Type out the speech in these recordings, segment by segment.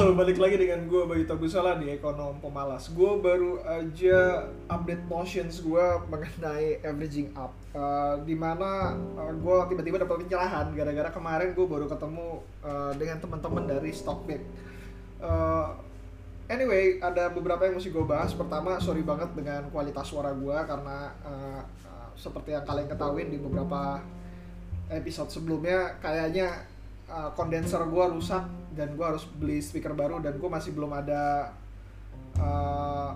Halo, balik lagi dengan gue Bayu Tagusala di Ekonom Pemalas. Gue baru aja update motions gue mengenai averaging up. Uh, di mana uh, gue tiba-tiba dapat pencerahan gara-gara kemarin gue baru ketemu uh, dengan teman-teman dari Stockbit. Uh, anyway, ada beberapa yang mesti gue bahas. Pertama, sorry banget dengan kualitas suara gue karena uh, uh, seperti yang kalian ketahui di beberapa episode sebelumnya kayaknya uh, kondenser gue rusak dan gue harus beli speaker baru dan gue masih belum ada uh,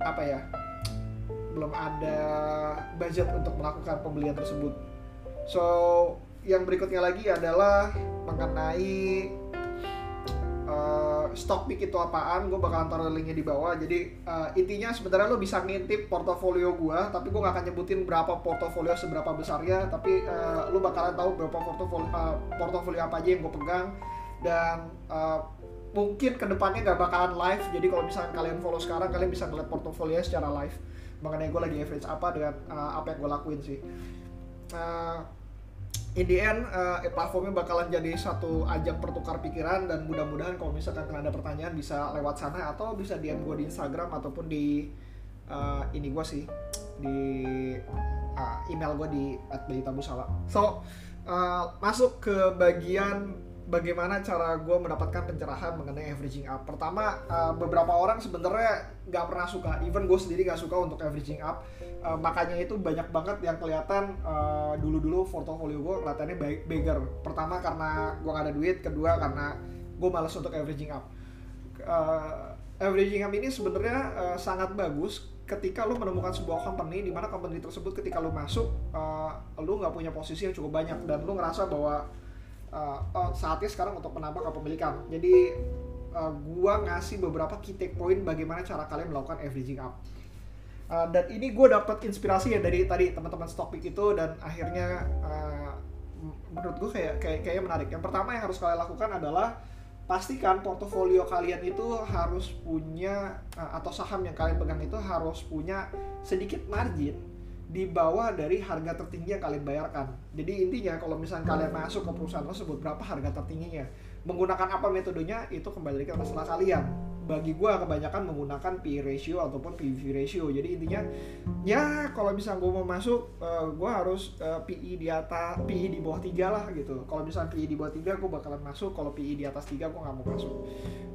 apa ya belum ada budget untuk melakukan pembelian tersebut. So yang berikutnya lagi adalah mengenai stock pick itu apaan gue bakalan taruh linknya di bawah. Jadi uh, intinya sebenarnya lo bisa ngintip portofolio gue tapi gue gak akan nyebutin berapa portofolio seberapa besarnya. Tapi uh, lo bakalan tahu berapa portofolio uh, portofolio apa aja yang gue pegang. Dan uh, mungkin ke depannya gak bakalan live. Jadi kalau misalnya kalian follow sekarang kalian bisa ngeliat portofolio secara live. Mengenai gue lagi average apa dengan uh, apa yang gue lakuin sih. Uh, in the end uh, platformnya bakalan jadi satu ajang pertukar pikiran dan mudah-mudahan kalau misalkan kalian ada pertanyaan bisa lewat sana atau bisa DM gue di Instagram ataupun di uh, ini gue sih di uh, email gue di @bayitabusala. So uh, masuk ke bagian bagaimana cara gue mendapatkan pencerahan mengenai averaging up. Pertama, uh, beberapa orang sebenarnya nggak pernah suka, even gue sendiri nggak suka untuk averaging up. Uh, makanya itu banyak banget yang kelihatan uh, dulu-dulu portofolio gue kelihatannya baik beggar. Pertama karena gue gak ada duit, kedua karena gue malas untuk averaging up. Uh, averaging up ini sebenarnya uh, sangat bagus ketika lo menemukan sebuah company di mana company tersebut ketika lo masuk uh, lo nggak punya posisi yang cukup banyak dan lo ngerasa bahwa uh, oh, saatnya sekarang untuk menambah kepemilikan. Jadi uh, gua ngasih beberapa key take point bagaimana cara kalian melakukan averaging up. Uh, dan ini gue dapat inspirasi ya dari tadi teman-teman Stockpick itu dan akhirnya uh, menurut gue kayak kayak kayak menarik. Yang pertama yang harus kalian lakukan adalah pastikan portofolio kalian itu harus punya uh, atau saham yang kalian pegang itu harus punya sedikit margin di bawah dari harga tertinggi yang kalian bayarkan. Jadi intinya kalau misalnya kalian masuk ke perusahaan tersebut berapa harga tertingginya, menggunakan apa metodenya itu kembali ke masalah kalian. Bagi gue kebanyakan menggunakan PE ratio ataupun PV ratio. Jadi intinya ya kalau misalnya gue mau masuk, uh, eh, gue harus uh, eh, PE di atas PE di bawah tiga lah gitu. Kalau misalnya PE di bawah tiga gue bakalan masuk. Kalau PE di atas tiga gue nggak mau masuk.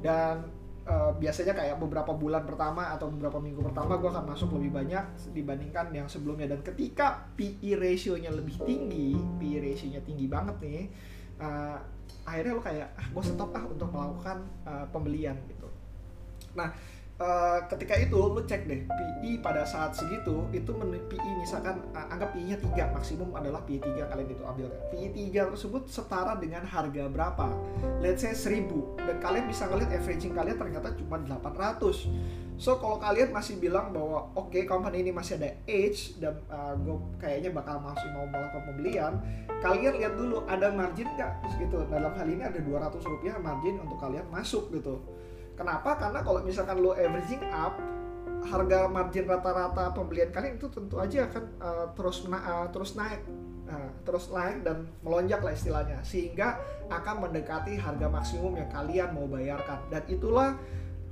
Dan uh, biasanya kayak beberapa bulan pertama atau beberapa minggu pertama gue akan masuk lebih banyak dibandingkan yang sebelumnya. Dan ketika PE ratio-nya lebih tinggi PE ratio-nya tinggi banget nih uh, akhirnya lo kayak ah gue stop ah untuk melakukan uh, pembelian gitu. Nah Uh, ketika itu lu cek deh PI pada saat segitu itu PI misalkan uh, anggap PI-nya 3 maksimum adalah PI 3 kalian itu ambil kan. PI 3 tersebut setara dengan harga berapa? Let's say 1000 dan kalian bisa ngeliat averaging kalian ternyata cuma 800 so kalau kalian masih bilang bahwa oke okay, company ini masih ada age dan uh, gue kayaknya bakal masih mau melakukan pembelian kalian lihat dulu ada margin nggak? Gitu dalam hal ini ada 200 rupiah margin untuk kalian masuk gitu Kenapa? Karena kalau misalkan lo averaging up, harga margin rata-rata pembelian kalian itu tentu aja akan uh, terus na uh, terus naik. Uh, terus naik dan melonjak lah istilahnya sehingga akan mendekati harga maksimum yang kalian mau bayarkan dan itulah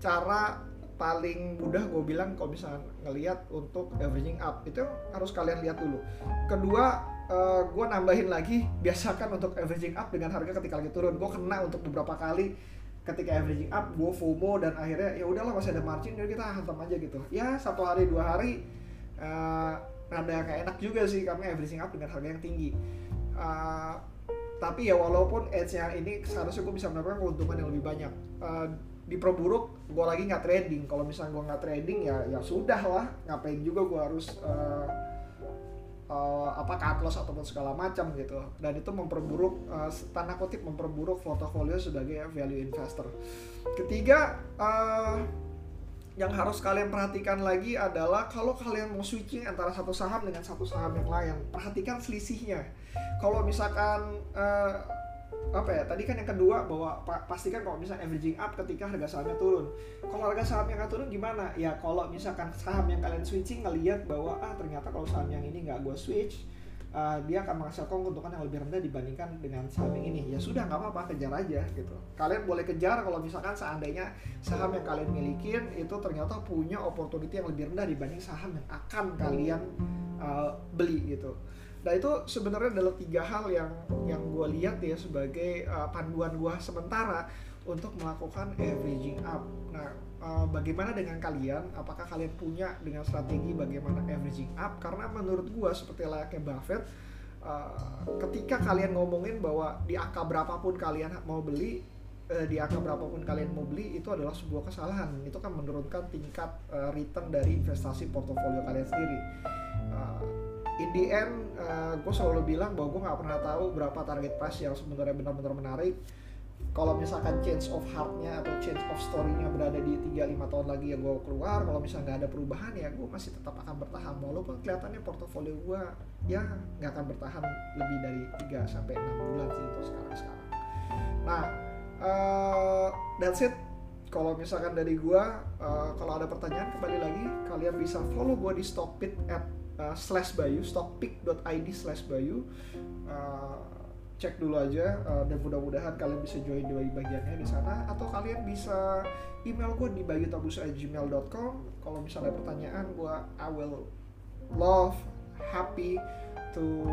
cara paling mudah gue bilang kalau misalnya ngelihat untuk averaging up itu harus kalian lihat dulu kedua uh, gue nambahin lagi biasakan untuk averaging up dengan harga ketika lagi turun gue kena untuk beberapa kali ketika averaging up gue FOMO dan akhirnya ya udahlah masih ada margin jadi kita hantam aja gitu. Ya satu hari dua hari uh, ada kayak enak juga sih kami averaging up dengan harga yang tinggi. Uh, tapi ya walaupun edge-nya ini seharusnya gue bisa mendapatkan keuntungan yang lebih banyak. Uh, di Proburuk gue lagi nggak trading. Kalau misalnya gue nggak trading ya ya sudah lah ngapain juga gue harus uh, uh, apa cut loss ataupun segala macam gitu. Dan itu memperburuk uh, tanda kutip memperburuk portofolio sebagai value investor. Ketiga uh, yang harus kalian perhatikan lagi adalah kalau kalian mau switching antara satu saham dengan satu saham yang lain perhatikan selisihnya. Kalau misalkan apa ya tadi kan yang kedua bahwa pa pastikan kalau misalnya averaging up ketika harga sahamnya turun. Kalau harga saham yang turun gimana? Ya kalau misalkan saham yang kalian switching ngelihat bahwa ah ternyata kalau saham yang ini nggak gue switch uh, dia akan menghasilkan keuntungan yang lebih rendah dibandingkan dengan saham yang ini. Ya sudah nggak apa-apa kejar aja gitu. Kalian boleh kejar kalau misalkan seandainya saham yang kalian milikin itu ternyata punya opportunity yang lebih rendah dibanding saham yang akan kalian uh, beli gitu Nah itu sebenarnya adalah tiga hal yang yang gue lihat ya sebagai uh, panduan gue sementara untuk melakukan averaging up. Nah uh, bagaimana dengan kalian? Apakah kalian punya dengan strategi bagaimana averaging up? Karena menurut gue seperti layaknya Buffett, uh, ketika kalian ngomongin bahwa di angka berapapun kalian mau beli, di angka berapapun kalian mau beli itu adalah sebuah kesalahan. Itu kan menurunkan tingkat uh, return dari investasi portofolio kalian sendiri. In the end uh, gue selalu bilang bahwa gue nggak pernah tahu berapa target price yang sebenarnya benar-benar menarik. Kalau misalkan change of heartnya atau change of story-nya berada di 3-5 tahun lagi yang gue keluar kalau misalnya nggak ada perubahan ya gue masih tetap akan bertahan. Walaupun kelihatannya portofolio gue ya nggak akan bertahan lebih dari 3 sampai 6 bulan sih itu sekarang-sekarang. Nah uh, that's it. Kalau misalkan dari gue uh, kalau ada pertanyaan kembali lagi. Kalian bisa follow gue di Stockpit at uh, slash Bayu stockpick.id slash Bayu. Uh, cek dulu aja uh, dan mudah-mudahan kalian bisa join di bagiannya di sana. Atau kalian bisa email gue di bayutabus@gmail.com kalau misalnya pertanyaan gue I will love happy to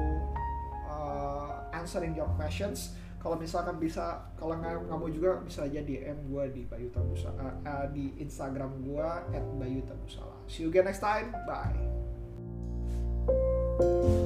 uh, answering your questions. Kalau misalkan bisa kalau nggak mau juga bisa aja DM gue di Bayu Tabusa uh, uh, di Instagram gue at Bayu Tabusala see you again next time. Bye Thank you.